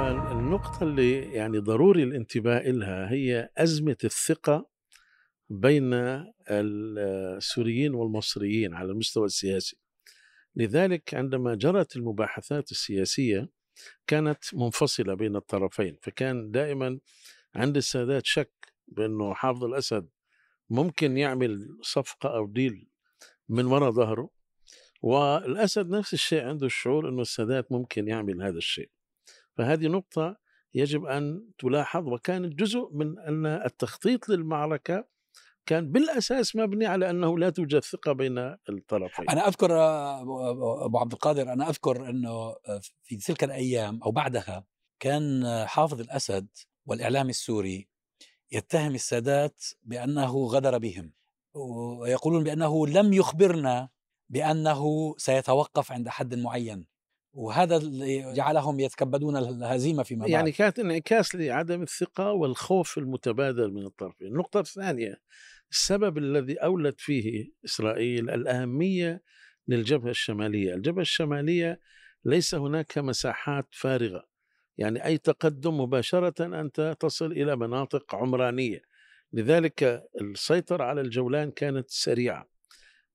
فالنقطة اللي يعني ضروري الانتباه لها هي أزمة الثقة بين السوريين والمصريين على المستوى السياسي. لذلك عندما جرت المباحثات السياسية كانت منفصلة بين الطرفين فكان دائما عند السادات شك بأنه حافظ الأسد ممكن يعمل صفقة أو ديل من وراء ظهره والأسد نفس الشيء عنده الشعور أنه السادات ممكن يعمل هذا الشيء. فهذه نقطة يجب أن تلاحظ وكانت جزء من أن التخطيط للمعركة كان بالأساس مبني على أنه لا توجد ثقة بين الطرفين. أنا أذكر أبو عبد القادر أنا أذكر أنه في تلك الأيام أو بعدها كان حافظ الأسد والإعلام السوري يتهم السادات بأنه غدر بهم ويقولون بأنه لم يخبرنا بأنه سيتوقف عند حد معين وهذا اللي جعلهم يتكبدون الهزيمة فيما بعد. يعني كانت انعكاس لعدم الثقة والخوف المتبادل من الطرفين. النقطه الثانية السبب الذي أولد فيه إسرائيل الأهمية للجبهة الشمالية. الجبهة الشمالية ليس هناك مساحات فارغة. يعني أي تقدم مباشرة أنت تصل إلى مناطق عمرانية. لذلك السيطرة على الجولان كانت سريعة.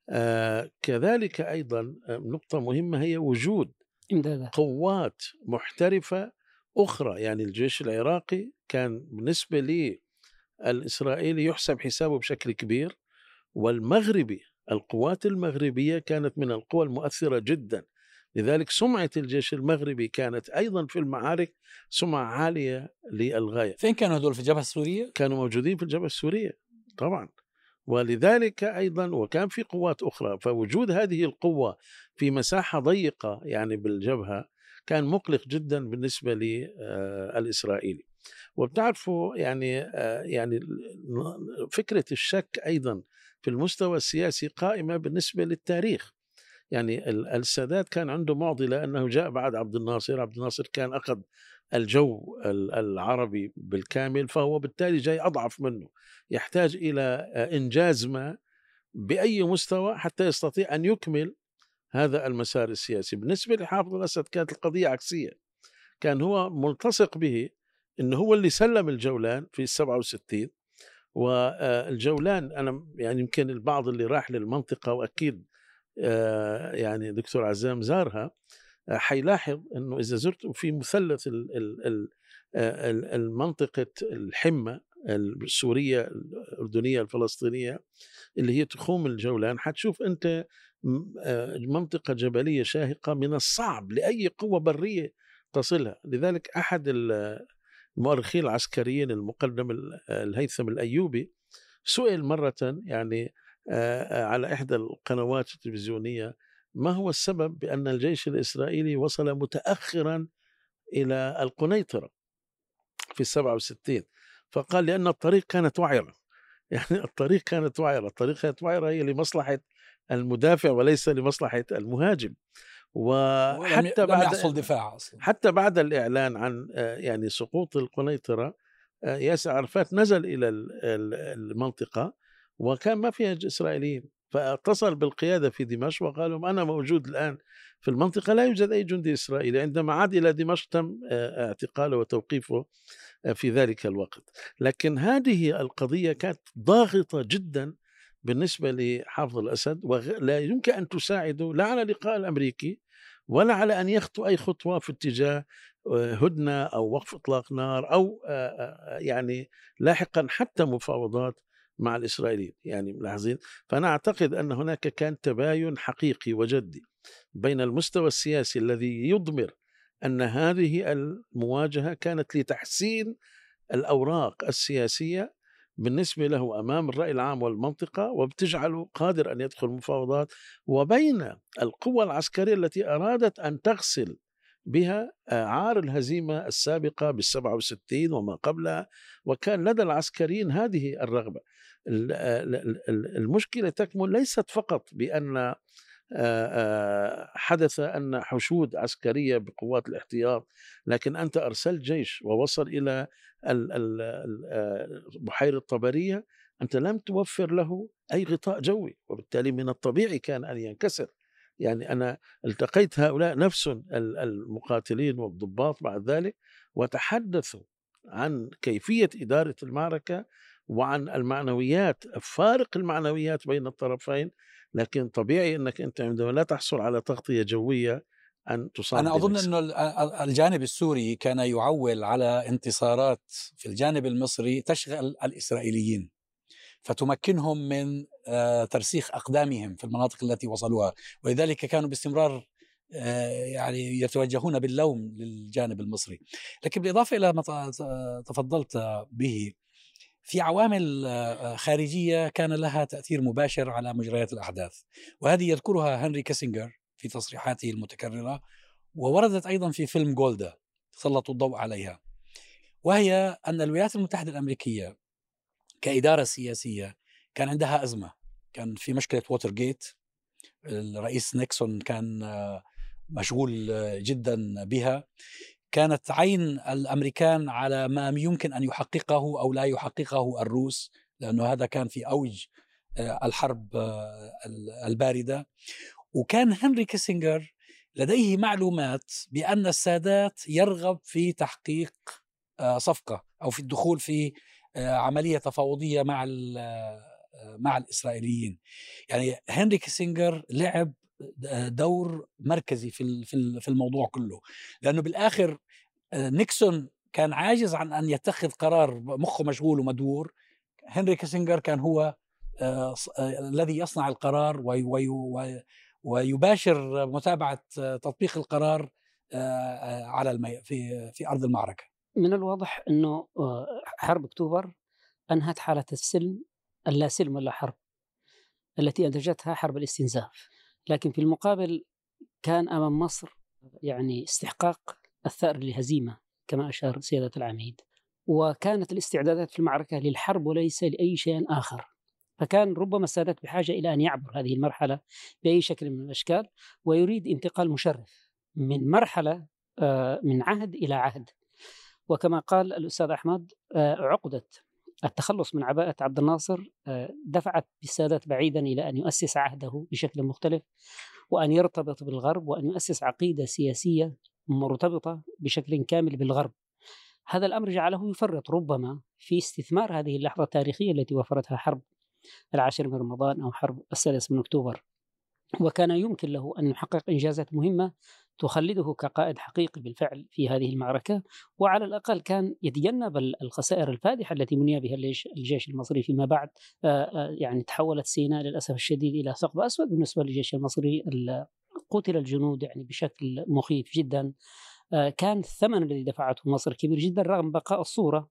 آه كذلك أيضا نقطة مهمة هي وجود امدادات. قوات محترفة أخرى يعني الجيش العراقي كان بالنسبة لي الإسرائيلي يحسب حسابه بشكل كبير والمغربي القوات المغربية كانت من القوى المؤثرة جدا. لذلك سمعة الجيش المغربي كانت أيضا في المعارك سمعة عالية للغاية. فين كانوا هدول في الجبهة السورية؟ كانوا موجودين في الجبهة السورية طبعا. ولذلك أيضا وكان في قوات أخرى فوجود هذه القوة في مساحة ضيقة يعني بالجبهة كان مقلق جدا بالنسبة للاسرائيلي وبتعرفوا يعني يعني فكرة الشك أيضا في المستوى السياسي قائمة بالنسبة للتاريخ. يعني السادات كان عنده معضلة أنه جاء بعد عبد الناصر عبد الناصر كان أخذ الجو العربي بالكامل فهو بالتالي جاي أضعف منه. يحتاج إلى إنجاز ما بأي مستوى حتى يستطيع أن يكمل هذا المسار السياسي. بالنسبة لحافظ الأسد كانت القضية عكسية. كان هو ملتصق به انه هو اللي سلم الجولان في 67 والجولان أنا يعني يمكن البعض اللي راح للمنطقة وأكيد يعني دكتور عزام زارها حيلاحظ إنه إذا زرتوا في مثلث المنطقة الحمة السورية الأردنية الفلسطينية اللي هي تخوم الجولان حتشوف أنت منطقة جبلية شاهقة من الصعب لأي قوة برية تصلها. لذلك أحد المؤرخين العسكريين المقدم الهيثم الأيوبي سئل مرة يعني على إحدى القنوات التلفزيونية ما هو السبب بأن الجيش الإسرائيلي وصل متأخرا إلى القنيطرة في السبعة وستين؟ فقال لأن الطريق كانت وعرة. يعني الطريق كانت وعرة. الطريق كانت وعرة هي لمصلحة المدافع وليس لمصلحة المهاجم. وحتى بعد يحصل دفاع أصلا. حتى بعد الإعلان عن يعني سقوط القنيطرة ياسر عرفات نزل إلى المنطقة وكان ما فيها إسرائيليين. فاتصل بالقيادة في دمشق وقال لهم أنا موجود الآن في المنطقة لا يوجد أي جندي إسرائيلي عندما عاد إلى دمشق تم اعتقاله وتوقيفه في ذلك الوقت. لكن هذه القضية كانت ضاغطة جدا بالنسبة لحافظ الأسد ولا يمكن أن تساعده لا على لقاء الأمريكي ولا على أن يخطو أي خطوة في اتجاه هدنة أو وقف إطلاق نار أو يعني لاحقا حتى مفاوضات مع الإسرائيليين يعني ملاحظين؟ فأنا أعتقد أن هناك كان تباين حقيقي وجدي بين المستوى السياسي الذي يضمر أن هذه المواجهة كانت لتحسين الأوراق السياسية بالنسبة له أمام الرأي العام والمنطقة وبتجعله قادر أن يدخل مفاوضات وبين القوى العسكرية التي أرادت أن تغسل بها عار الهزيمة السابقة بالسبعة وستين وما قبلها وكان لدى العسكريين هذه الرغبة. المشكلة تكمن ليست فقط بأن حدث أن حشود عسكرية بقوات الاحتياط لكن أنت أرسلت جيش ووصل إلى بحيرة الطبرية أنت لم توفر له أي غطاء جوي وبالتالي من الطبيعي كان أن ينكسر. يعني أنا التقيت هؤلاء نفسهم المقاتلين والضباط بعد ذلك وتحدثوا عن كيفية إدارة المعركة وعن المعنويات فارق المعنويات بين الطرفين لكن طبيعي أنك أنت عندما لا تحصل على تغطية جوية أن تصاب أظن بنفسك. أنه الجانب السوري كان يعول على انتصارات في الجانب المصري تشغل الإسرائيليين فتمكنهم من آه، ترسيخ أقدامهم في المناطق التي وصلوها ولذلك كانوا باستمرار آه، يعني يتوجهون باللوم للجانب المصري لكن بالإضافة إلى ما تفضلت به في عوامل آه، خارجية كان لها تأثير مباشر على مجريات الأحداث. وهذه يذكرها هنري كيسنجر في تصريحاته المتكررة ووردت أيضا في فيلم جولدا سلطوا الضوء عليها. وهي أن الولايات المتحدة الأمريكية كإدارة سياسية كان عندها أزمة. كان في مشكلة ووترجيت الرئيس نيكسون كان آه، مشغول آه، جدا بها. كانت عين الأمريكان على ما يمكن أن يحققه أو لا يحققه الروس لأنه هذا كان في أوج آه، الحرب الباردة. وكان هنري كيسنجر لديه معلومات بأن السادات يرغب في تحقيق صفقة أو في الدخول في عملية تفاوضية مع مع الإسرائيليين. يعني هنري كيسنجر لعب دور مركزي في في الموضوع كله. لأنه بالآخر نيكسون كان عاجز عن أن يتخذ قرار مخه مشغول ومدور هنري كيسنجر كان هو الذي يصنع القرار ويباشر متابعة تطبيق القرار على المي في في أرض المعركة. من الواضح إنه حرب أكتوبر أنهت حالة السلم اللا سلم ولا حرب التي أنتجتها حرب الاستنزاف. لكن في المقابل كان أمام مصر يعني استحقاق الثأر للهزيمه كما أشار سيادة العميد. وكانت الاستعدادات في المعركة للحرب وليس لأي شيء آخر. فكان ربما السادات بحاجة إلى أن يعبر هذه المرحلة بأي شكل من الأشكال ويريد انتقال مشرف من مرحلة آه، من عهد إلى عهد. وكما قال الأستاذ أحمد آه، عقدة التخلص من عباءة عبد الناصر آه، دفعت بالسادات بعيدا إلى أن يؤسس عهده بشكل مختلف وأن يرتبط بالغرب وأن يؤسس عقيدة سياسية مرتبطة بشكل كامل بالغرب. هذا الأمر جعله يفرط ربما في استثمار هذه اللحظة التاريخية التي وفرتها حرب العاشر من رمضان أو حرب السادس من أكتوبر. وكان يمكن له أن يحقق إنجازات مهمة تخلده كقائد حقيقي بالفعل في هذه المعركة وعلى الأقل كان يتجنب الخسائر الفادحة التي مني بها الجيش المصري فيما بعد. يعني تحولت سيناء للأسف الشديد إلى ثقب أسود بالنسبة للجيش المصري قتل الجنود يعني بشكل مخيف جدا. كان الثمن الذي دفعته مصر كبير جدا رغم بقاء الصورة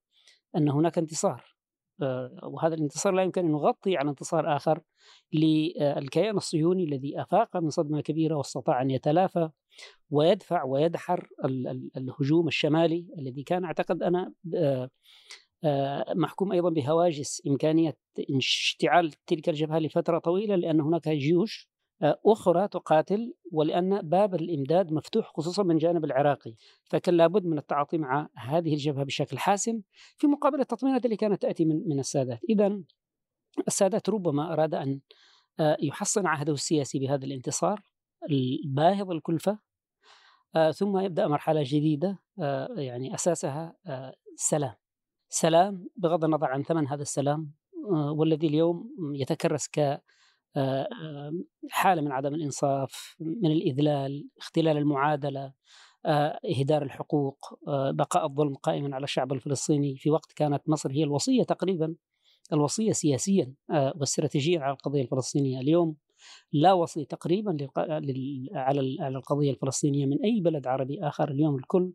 أن هناك انتصار. وهذا الانتصار لا يمكن أن يغطي على انتصار آخر للكيان الصهيوني الذي أفاق من صدمة كبيرة واستطاع أن يتلافى ويدفع ويدحر الهجوم الشمالي الذي كان أعتقد أنا محكوم أيضا بهواجس إمكانية اشتعال تلك الجبهة لفترة طويلة لأن هناك جيوش أخرى تقاتل ولأن باب الإمداد مفتوح خصوصا من جانب العراقي. فكان لابد من التعاطي مع هذه الجبهة بشكل حاسم في مقابل التطمينات اللي كانت تأتي من, من السادات. إذا السادات ربما أراد أن آه، يحصن عهده السياسي بهذا الانتصار الباهظ الكلفة آه، ثم يبدأ مرحلة جديدة آه، يعني أساسها سلام. سلام بغض النظر عن ثمن هذا السلام والذي اليوم يتكرس ك حالة من عدم الإنصاف من الإذلال اختلال المعادلة إهدار الحقوق بقاء الظلم قائما على الشعب الفلسطيني. في وقت كانت مصر هي الوصية تقريبا الوصية سياسيا واستراتيجيا على القضية الفلسطينية. اليوم لا وصي تقريبا على القضية الفلسطينية من أي بلد عربي آخر. اليوم الكل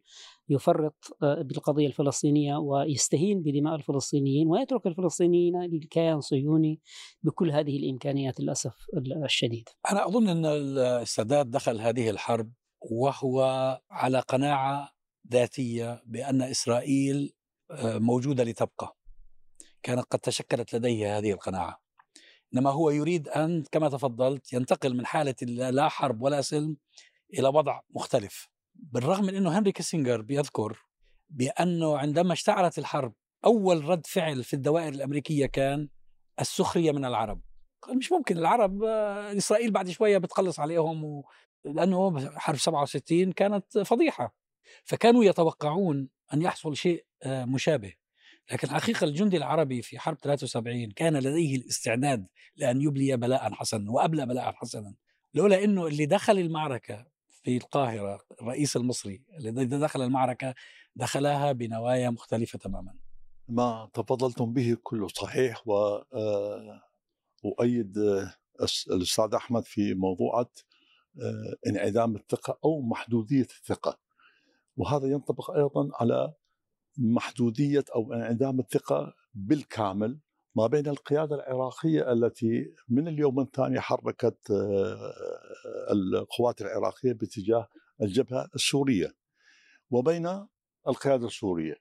يفرط آه، بالقضية الفلسطينية ويستهين بدماء الفلسطينيين ويترك الفلسطينيين للكيان صهيوني بكل هذه الإمكانيات للأسف الشديد. أنا أظن أن السادات دخل هذه الحرب وهو على قناعة ذاتية بأن إسرائيل آه، موجودة لتبقى. كانت قد تشكلت لديه هذه القناعة. إنما هو يريد أن كما تفضلت ينتقل من حالة لا حرب ولا سلم إلى وضع مختلف. بالرغم من إنه هنري كيسنجر بيذكر بأنه عندما اشتعلت الحرب أول رد فعل في الدوائر الأمريكية كان السخرية من العرب. قال مش ممكن العرب آه، إسرائيل بعد شوية بتخلص عليهم و... لأنه حرب 67 كانت فضيحة. فكانوا يتوقعون أن يحصل شيء آه، مشابه. لكن الحقيقة الجندي العربي في حرب 73 كان لديه الاستعداد لأن يبلي بلاء حسنا وأبلى بلاء حسنا. لولا إنه اللي دخل المعركة في القاهرة الرئيس المصري اللي دخل المعركة دخلها بنوايا مختلفة تماما. ما تفضلتم به كله صحيح و آه، أؤيد آه، الأستاذ أحمد في موضوع انعدام الثقة أو محدودية الثقة. وهذا ينطبق أيضا على محدودية أو انعدام الثقة بالكامل ما بين القيادة العراقية التي من اليوم الثاني حركت آه، القوات العراقية باتجاه الجبهة السورية وبين القيادة السورية.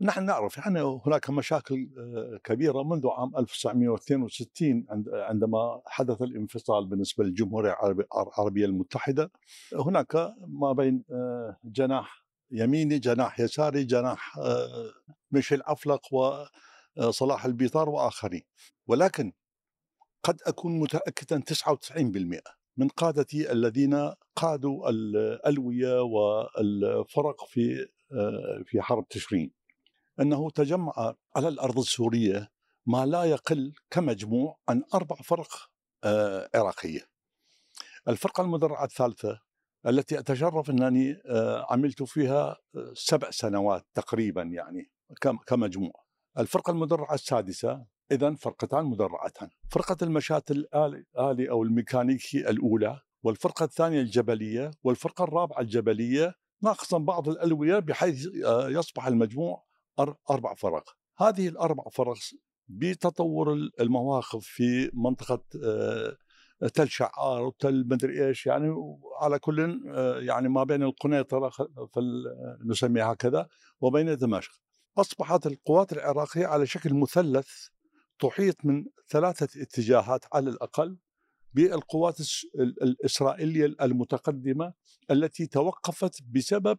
نحن نعرف يعني هناك مشاكل آه، كبيرة منذ عام 1962 عندما حدث الانفصال بالنسبة للجمهورية العربية المتحدة. هناك ما بين آه، جناح يميني جناح يساري جناح آه، ميشيل عفلق وصلاح البيطار وآخرين. ولكن قد أكون متأكدا 99% من قادتي الذين قادوا الألوية والفرق في في حرب تشرين. أنه تجمع على الأرض السورية ما لا يقل كمجموع عن أربع فرق آه، عراقية. الفرقة المدرعة الثالثة التي أتشرف أنني آه، عملت فيها آه، سبع سنوات تقريبا يعني كمجموع. الفرقة المدرعة السادسة إذا فرقتان مدرعتان. فرقة المشاة الآلي أو الميكانيكي الأولى والفرقة الثانية الجبلية والفرقة الرابعة الجبلية ناقصا بعض الألوية بحيث يصبح المجموع أربع فرق. هذه الأربع فرق بتطور المواقف في منطقة آه، تل شعار وتل مدري إيش يعني على كل آه، يعني ما بين القنيطرة نسميها هكذا وبين دمشق. أصبحت القوات العراقية على شكل مثلث تحيط من ثلاثة اتجاهات على الأقل بالقوات الإسرائيلية المتقدمة التي توقفت بسبب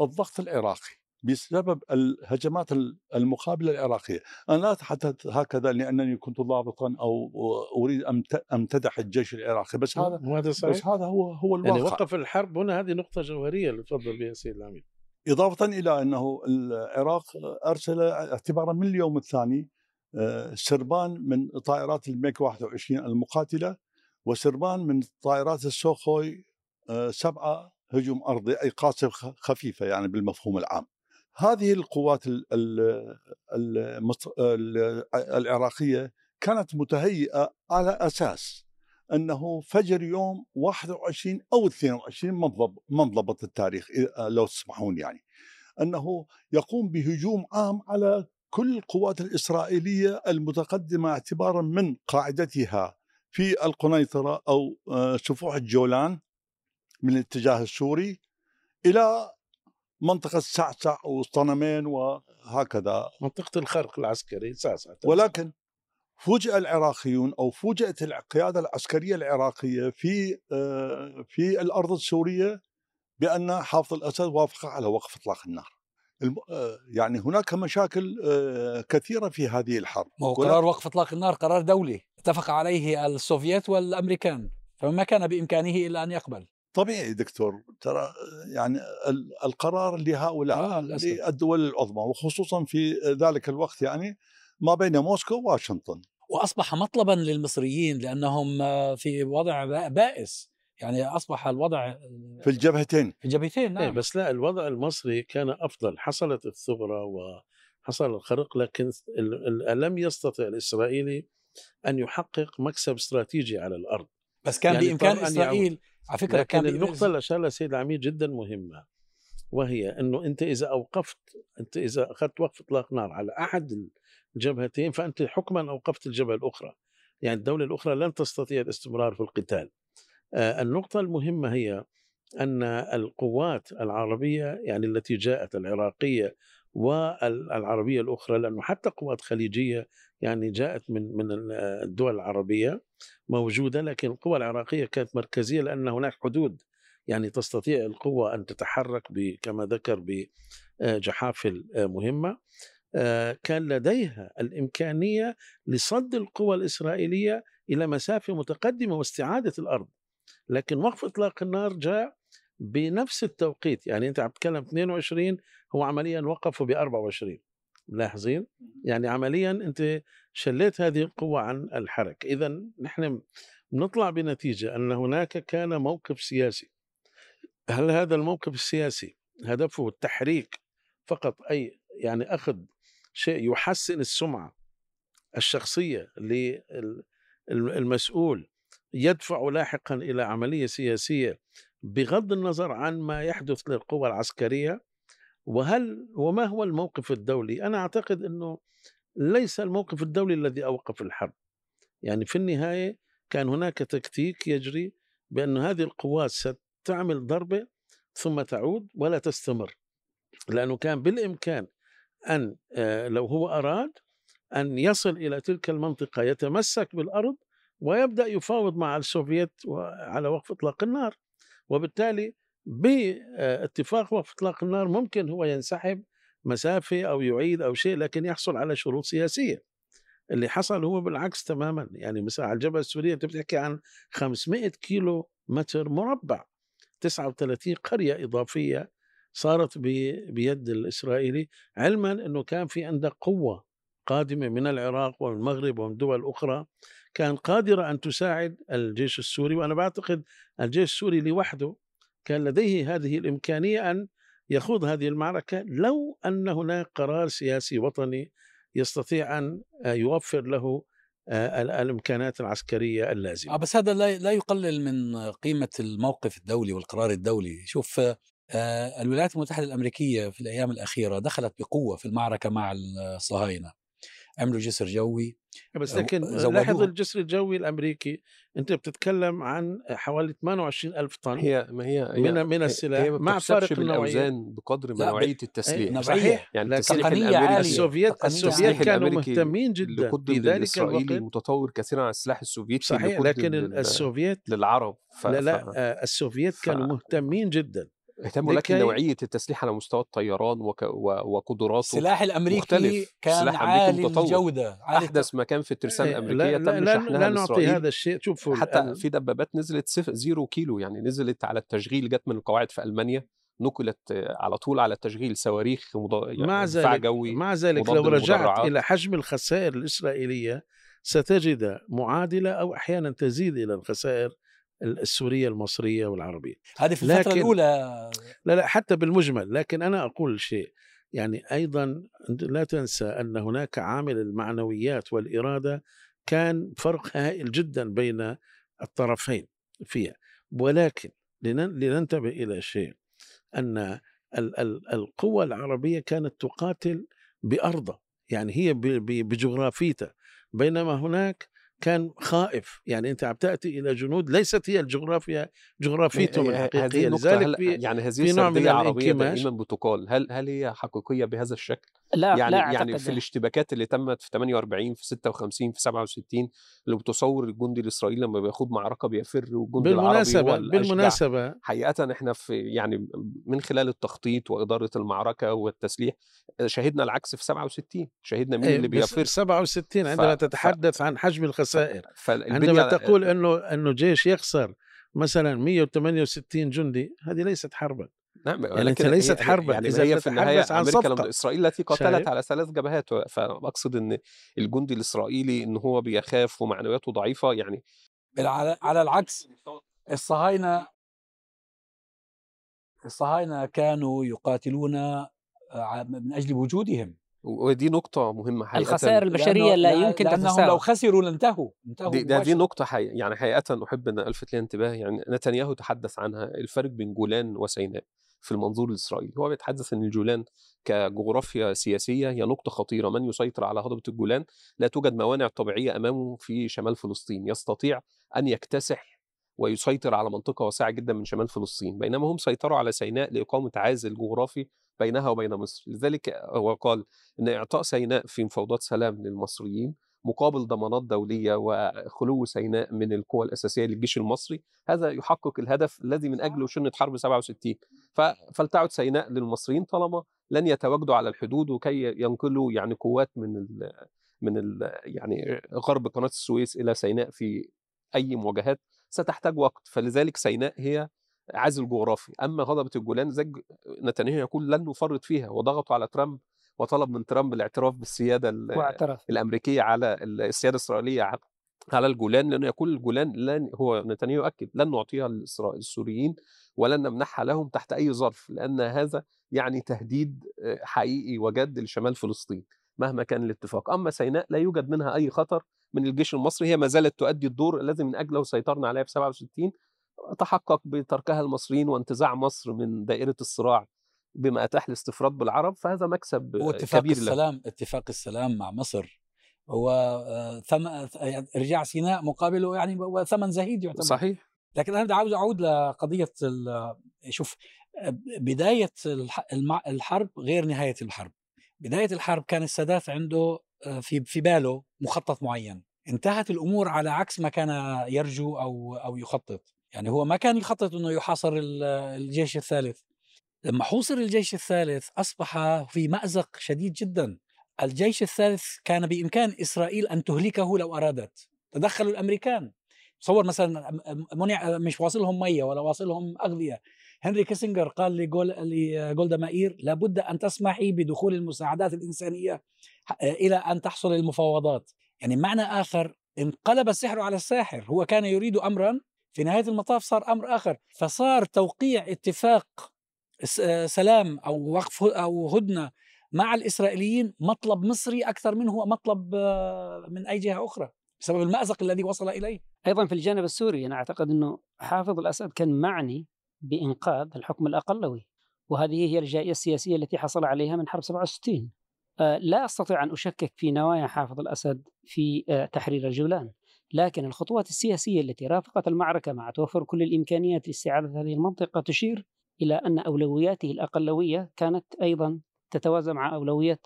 الضغط العراقي. بسبب الهجمات المقابلة العراقية، أنا لا أتحدث هكذا لأنني كنت ضابطا أو أريد أن أمتدح الجيش العراقي بس هذا هذا صحيح؟ بس هذا هو هو الواقع. يعني وقف الحرب هنا هذه نقطة جوهرية اللي تفضل بها سيد العميد. إضافة إلى أنه العراق أرسل اعتبارا من اليوم الثاني آه، سربان من طائرات الميك 21 المقاتلة وسربان من طائرات السوخوي آه، سبعة هجوم أرضي أي قاصف خفيفة يعني بالمفهوم العام. هذه القوات العراقية كانت متهيئة على أساس أنه فجر يوم 21 أو 22 ما ضبط التاريخ لو تسمحون يعني. أنه يقوم بهجوم عام على كل القوات الإسرائيلية المتقدمة اعتبارا من قاعدتها في القنيطرة أو آه، سفوح الجولان من الاتجاه السوري إلى منطقة سعسع وصنمين وهكذا منطقة الخرق العسكري سعسع ولكن فوجئ العراقيون أو فوجئت القيادة العسكرية العراقية في آه، في الأرض السورية بأن حافظ الأسد وافق على وقف إطلاق النار. آه، يعني هناك مشاكل آه، كثيرة في هذه الحرب. قرار وقف إطلاق النار قرار دولي اتفق عليه السوفييت والأمريكان فما كان بإمكانه إلا أن يقبل. طبيعي دكتور ترى يعني القرار لهؤلاء آه للدول العظمى وخصوصا في ذلك الوقت يعني ما بين موسكو وواشنطن. وأصبح مطلبا للمصريين لأنهم في وضع بائس. يعني أصبح الوضع في الجبهتين. في الجبهتين نعم. إيه بس لا الوضع المصري كان أفضل. حصلت الثغرة وحصل الخرق لكن لم يستطع الإسرائيلي أن يحقق مكسب استراتيجي على الأرض. بس كان يعني بإمكان إسرائيل على فكرة كان النقطة اللي اشار لها السيد العميد جدا مهمة وهي إنه أنت إذا أوقفت أنت إذا أخذت وقف إطلاق نار على أحد الجبهتين فأنت حكما أوقفت الجبهة الأخرى. يعني الدولة الأخرى لن تستطيع الاستمرار في القتال. آه النقطة المهمة هي أن القوات العربية يعني التي جاءت العراقية والعربية الأخرى لأنه حتى قوات خليجية يعني جاءت من من الدول العربية موجودة لكن القوى العراقية كانت مركزية لأن هناك حدود. يعني تستطيع القوة أن تتحرك كما ذكر بجحافل مهمة. كان لديها الإمكانية لصد القوى الإسرائيلية إلى مسافة متقدمة واستعادة الأرض. لكن وقف إطلاق النار جاء بنفس التوقيت. يعني أنت عم تتكلم 22 هو عمليا وقفوا ب 24 ملاحظين؟ يعني عمليا أنت شليت هذه القوة عن الحركه اذا نحن نطلع بنتيجة أن هناك كان موقف سياسي. هل هذا الموقف السياسي هدفه التحريك فقط أي يعني أخذ شيء يحسن السمعة الشخصية للمسؤول يدفع لاحقا إلى عملية سياسية بغض النظر عن ما يحدث للقوى العسكرية؟ وهل وما هو الموقف الدولي؟ أنا أعتقد إنه ليس الموقف الدولي الذي أوقف الحرب. يعني في النهاية كان هناك تكتيك يجري بأن هذه القوات ستعمل ضربة ثم تعود ولا تستمر لأنه كان بالإمكان أن آه، لو هو أراد أن يصل إلى تلك المنطقة يتمسك بالأرض ويبدأ يفاوض مع السوفييت على وقف إطلاق النار وبالتالي باتفاق وقف إطلاق النار ممكن هو ينسحب مسافة أو يعيد أو شيء لكن يحصل على شروط سياسية. اللي حصل هو بالعكس تماما. يعني مثلا على الجبهه السورية أنت بتحكي عن 500 كيلو متر مربع 39 قرية إضافية صارت بيد الإسرائيلي. علما إنه كان في عندك قوة قادمة من العراق ومن المغرب ومن دول أخرى كان قادرة أن تساعد الجيش السوري. وأنا بعتقد الجيش السوري لوحده كان لديه هذه الإمكانية أن يخوض هذه المعركة لو أن هناك قرار سياسي وطني يستطيع أن يوفر له آه، الإمكانات العسكرية اللازمة. آه، بس هذا لا يقلل من قيمة الموقف الدولي والقرار الدولي، شوف آه، الولايات المتحدة الأمريكية في الأيام الأخيرة دخلت بقوة في المعركة مع الصهاينه. عملوا جسر جوي بس لكن لاحظ الجسر الجوي الأمريكي أنت بتتكلم عن حوالي 28 ألف طن هي ما هي, هي من من السلاح هي مع فارق بالأوزان بقدر ما نوعيه التسليح. صحيح. يعني التسليح الأمريكي السوفييت السوفييت كانوا مهتمين جدا. في ذلك الإسرائيلي متطور كثيرا عن السلاح السوفيتي صحيح لكن السوفيت للعرب. ف... لا لا ف... السوفيت كانوا ف... مهتمين جدا. اهتموا لكن نوعيه التسليح على مستوى الطيران وك... وقدراته السلاح الأمريكي مختلف. كان سلاح عالي الجودة عالي أحدث ما كان في الترسانه إيه، الأمريكية لا تم لا شحنها لا نعطي هذا الشيء. شوفوا حتى ال... في دبابات نزلت صفر zero كيلو يعني نزلت على التشغيل جت من القواعد في ألمانيا نقلت على طول على تشغيل صواريخ مض... يعني مع ذلك جوي مع ذلك لو رجعت إلى حجم الخسائر الإسرائيلية ستجد معادلة أو أحيانا تزيد إلى الخسائر السورية المصرية والعربية. هذه في الفترة لكن الأولى. لا لا حتى بالمجمل. لكن أنا أقول شيء. يعني أيضا لا تنسى أن هناك عامل المعنويات والإرادة كان فرق هائل جدا بين الطرفين فيها. ولكن لننتبه إلى شيء. أن القوى العربية كانت تقاتل بارضها يعني هي بجغرافيتها. بينما هناك كان خائف. يعني أنت عم تأتي إلى جنود ليست هي الجغرافيا جغرافيتهم الحقيقية. لذلك في يعني هذه في نوع من العربيه دائما بتقال هل هل هي حقيقية بهذا الشكل؟ لا يعني لا يعني في الاشتباكات اللي تمت في 48 في 56 في 67 اللي بتصور الجندي الإسرائيلي لما بيخوض معركة بيفر والجندي بالمناسبة العربي هو بالمناسبة. حقيقة إحنا في يعني من خلال التخطيط وإدارة المعركة والتسليح شهدنا العكس في 67 شهدنا مين اللي بيفر. 67 عندما ف... تتحدث ف... عن حجم الخسائر عندما تقول إنه إنه جيش يخسر مثلا 168 جندي هذه ليست حربا. نعم يعني لكن ليست حربا. يعني إذا هي في النهاية عن أمريكا لما إسرائيل التي قاتلت على ثلاث جبهات فأقصد إن الجندي الإسرائيلي إن هو بيخاف ومعنوياته ضعيفة يعني على على العكس الصهاينة الصهاينة كانوا يقاتلون آه، من أجل وجودهم. ودي نقطة مهمة حقيقة. الخسائر البشرية لا يمكن لأنهم لو خسروا لانتهوا انتهوا دي, دي, دي نقطة حقيقة. يعني حقيقة أحب أن ألفت لي انتباه. يعني نتنياهو تحدث عنها الفرق بين جولان وسيناء في المنظور الإسرائيلي. هو بيتحدث أن الجولان كجغرافيا سياسية هي نقطة خطيرة. من يسيطر على هضبة الجولان لا توجد موانع طبيعية أمامه في شمال فلسطين. يستطيع أن يكتسح ويسيطر على منطقة واسعة جدا من شمال فلسطين. بينما هم سيطروا على سيناء لإقامة عازل جغرافي بينها وبين مصر. لذلك هو قال أن إعطاء سيناء في مفاوضات سلام للمصريين مقابل ضمانات دولية وخلو سيناء من القوى الأساسية للجيش المصري هذا يحقق الهدف الذي من أجله شنت حرب 67 فلتعد سيناء للمصريين طالما لن يتواجدوا على الحدود وكي ينقلوا يعني قوات من من ال- يعني غرب قناة السويس إلى سيناء في أي مواجهات ستحتاج وقت. فلذلك سيناء هي عازل جغرافي. أما هضبه الجولان زج نتنياهو يقول لن نفرط فيها وضغطوا على ترامب وطلب من ترامب الاعتراف بالسيادة ال- واعترف. الأمريكية على السيادة الإسرائيلية على- الجولان لأنه يقول الجولان لن هو نتنياهو يؤكد لن نعطيها السوريين ولن نمنحها لهم تحت أي ظرف لأن هذا يعني تهديد آه، حقيقي وجد لشمال فلسطين مهما كان الاتفاق. أما سيناء لا يوجد منها أي خطر من الجيش المصري هي ما زالت تؤدي الدور الذي من أجله سيطرنا عليها في 67 تحقق بتركها المصريين وانتزاع مصر من دائرة الصراع بما اتاح الاستفراد بالعرب فهذا مكسب هو آه، اتفاق كبير السلام اتفاق السلام مع مصر. هو آه، ثم ارجاع سيناء مقابله يعني ثمن زهيد يعتبر. صحيح. لكن أنا عاوز أعود لقضية ال- شوف بداية الحرب غير نهاية الحرب. بداية الحرب كان السادات عنده آه، في في باله مخطط معين. انتهت الأمور على عكس ما كان يرجو أو أو يخطط. يعني هو ما كان يخطط إنه يحاصر ال- الجيش الثالث. لما حوصر الجيش الثالث أصبح في مأزق شديد جدا. الجيش الثالث كان بإمكان إسرائيل أن تهلكه لو أرادت. تدخلوا الأمريكان. تصور مثلا منع مش واصلهم مية ولا واصلهم أغذية. هنري كيسنجر قال لجول لجولدا مائير لابد أن تسمحي بدخول المساعدات الإنسانية إلى أن تحصل المفاوضات. يعني معنى آخر انقلب السحر على الساحر. هو كان يريد امرا في نهاية المطاف صار أمر آخر فصار توقيع اتفاق س- سلام أو وقف أو هدنة مع الإسرائيليين مطلب مصري أكثر منه مطلب آه، من أي جهة أخرى بسبب المأزق الذي وصل إليه. أيضا في الجانب السوري أنا أعتقد إنه حافظ الأسد كان معني بإنقاذ الحكم الأقلوي وهذه هي الجائزه السياسية التي حصل عليها من حرب 67 آه، لا أستطيع أن أشكك في نوايا حافظ الأسد في آه، تحرير الجولان. لكن الخطوات السياسية التي رافقت المعركة مع توفر كل الإمكانيات لاستعاده هذه المنطقة تشير إلى أن أولوياته الأقلوية كانت أيضا تتوازى مع اولويه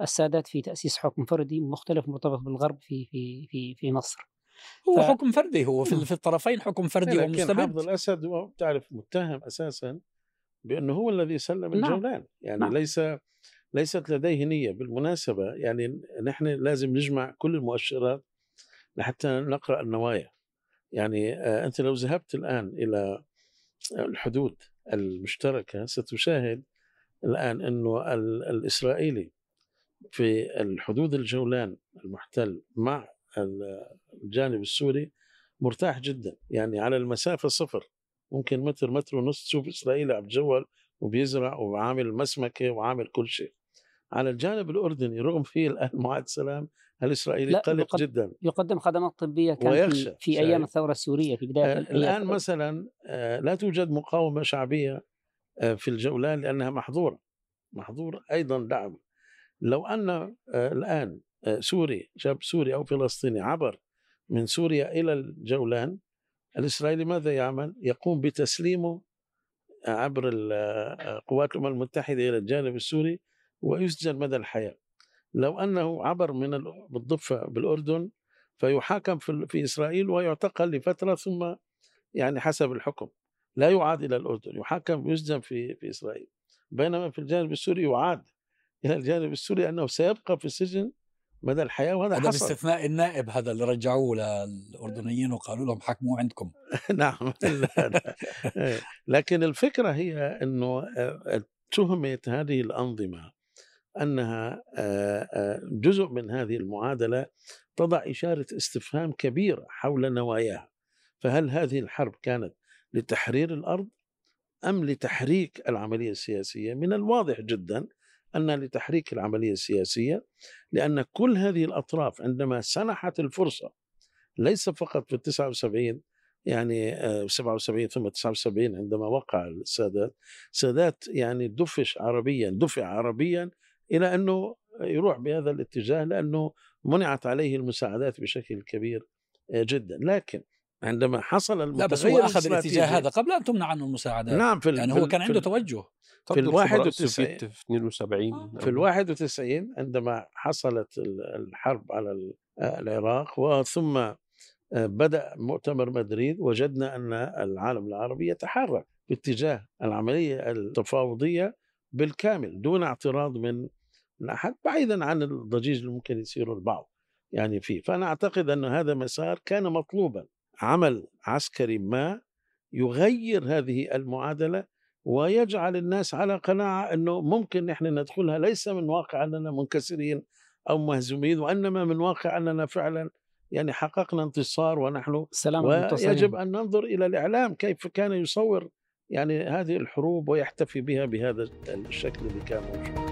السادات في تأسيس حكم فردي مختلف مرتبط بالغرب في في في في مصر. هو ف- حكم فردي هو في, في الطرفين حكم فردي لكن حافظ ومستبد الأسد هو بتعرف متهم أساسا بأنه هو الذي سلم نعم. الجولان يعني نعم. ليس ليست لديه نية بالمناسبة يعني نحن لازم نجمع كل المؤشرات لحتى نقرأ النوايا. يعني آه، أنت لو ذهبت الآن إلى الحدود المشتركة ستشاهد الآن انه ال- الإسرائيلي في الحدود الجولان المحتل مع ال- الجانب السوري مرتاح جدا. يعني على المسافة صفر. ممكن متر متر ونص. تشوف إسرائيلي عم بتجول وبيزرع وعامل مسمكة وعامل كل شيء. على الجانب الأردني رغم فيه الآن معاهده سلام الإسرائيلي لا، قلق جدا يقدم خدمات طبية كان ويخشى، في, في شايف؟ أيام الثورة السورية في بداية آه،. الآن مثلا آه، لا توجد مقاومة شعبية آه، في الجولان لأنها محظورة محظور أيضا دعم لو أن الآن آه، سوري شاب سوري أو فلسطيني عبر من سوريا إلى الجولان الإسرائيلي ماذا يعمل؟ يقوم بتسليمه عبر قوات الأمم المتحدة إلى الجانب السوري ويسجن مدى الحياة. لو أنه عبر من ال- بالضفه بالأردن فيحاكم في في إسرائيل ويعتقل لفترة ثم يعني حسب الحكم. لا يعاد إلى الأردن يحاكم ويسجن في في إسرائيل. بينما في الجانب السوري يعاد إلى الجانب السوري انه سيبقى في السجن مدى الحياة وهذا هذا حصل. باستثناء النائب هذا اللي رجعوه للأردنيين وقالوا لهم حكموا عندكم. نعم. لا لا. إيه. لكن الفكرة هي إنه آه، تهمت هذه الأنظمة أنها جزء من هذه المعادلة تضع إشارة استفهام كبيره حول نواياها فهل هذه الحرب كانت لتحرير الأرض أم لتحريك العملية السياسية؟ من الواضح جدا أنها لتحريك العملية السياسية لأن كل هذه الأطراف عندما سنحت الفرصة ليس فقط في 79 يعني آه، 77 ثم 79 عندما وقع السادات السادات يعني دفش عربيا دفع عربيا إلى أنه يروح بهذا الاتجاه لأنه منعت عليه المساعدات بشكل كبير آه، جدا. لكن عندما حصل لا بس هو المتغير أخذ الاتجاه هذا قبل أن تمنع عنه المساعدات. نعم في ال- يعني في هو ال- كان في عنده ال- توجه الخبراء وتسعين. السوفيت في 72 في ال 91 عندما حصلت ال- الحرب على ال- العراق وثم آه، بدأ مؤتمر مدريد وجدنا أن العالم العربي يتحرك باتجاه العملية التفاوضية بالكامل دون اعتراض من من أحد بعيدا عن الضجيج اللي ممكن يصيره البعض يعني فيه فأنا أعتقد أن هذا مسار كان مطلوبا. عمل عسكري ما يغير هذه المعادلة ويجعل الناس على قناعة أنه ممكن نحن ندخلها ليس من واقع أننا منكسرين أو مهزومين وإنما من واقع أننا فعلا يعني حققنا انتصار ونحن. سلام ويجب أن ننظر إلى الإعلام كيف كان يصور يعني هذه الحروب ويحتفي بها بهذا الشكل اللي كان موجود.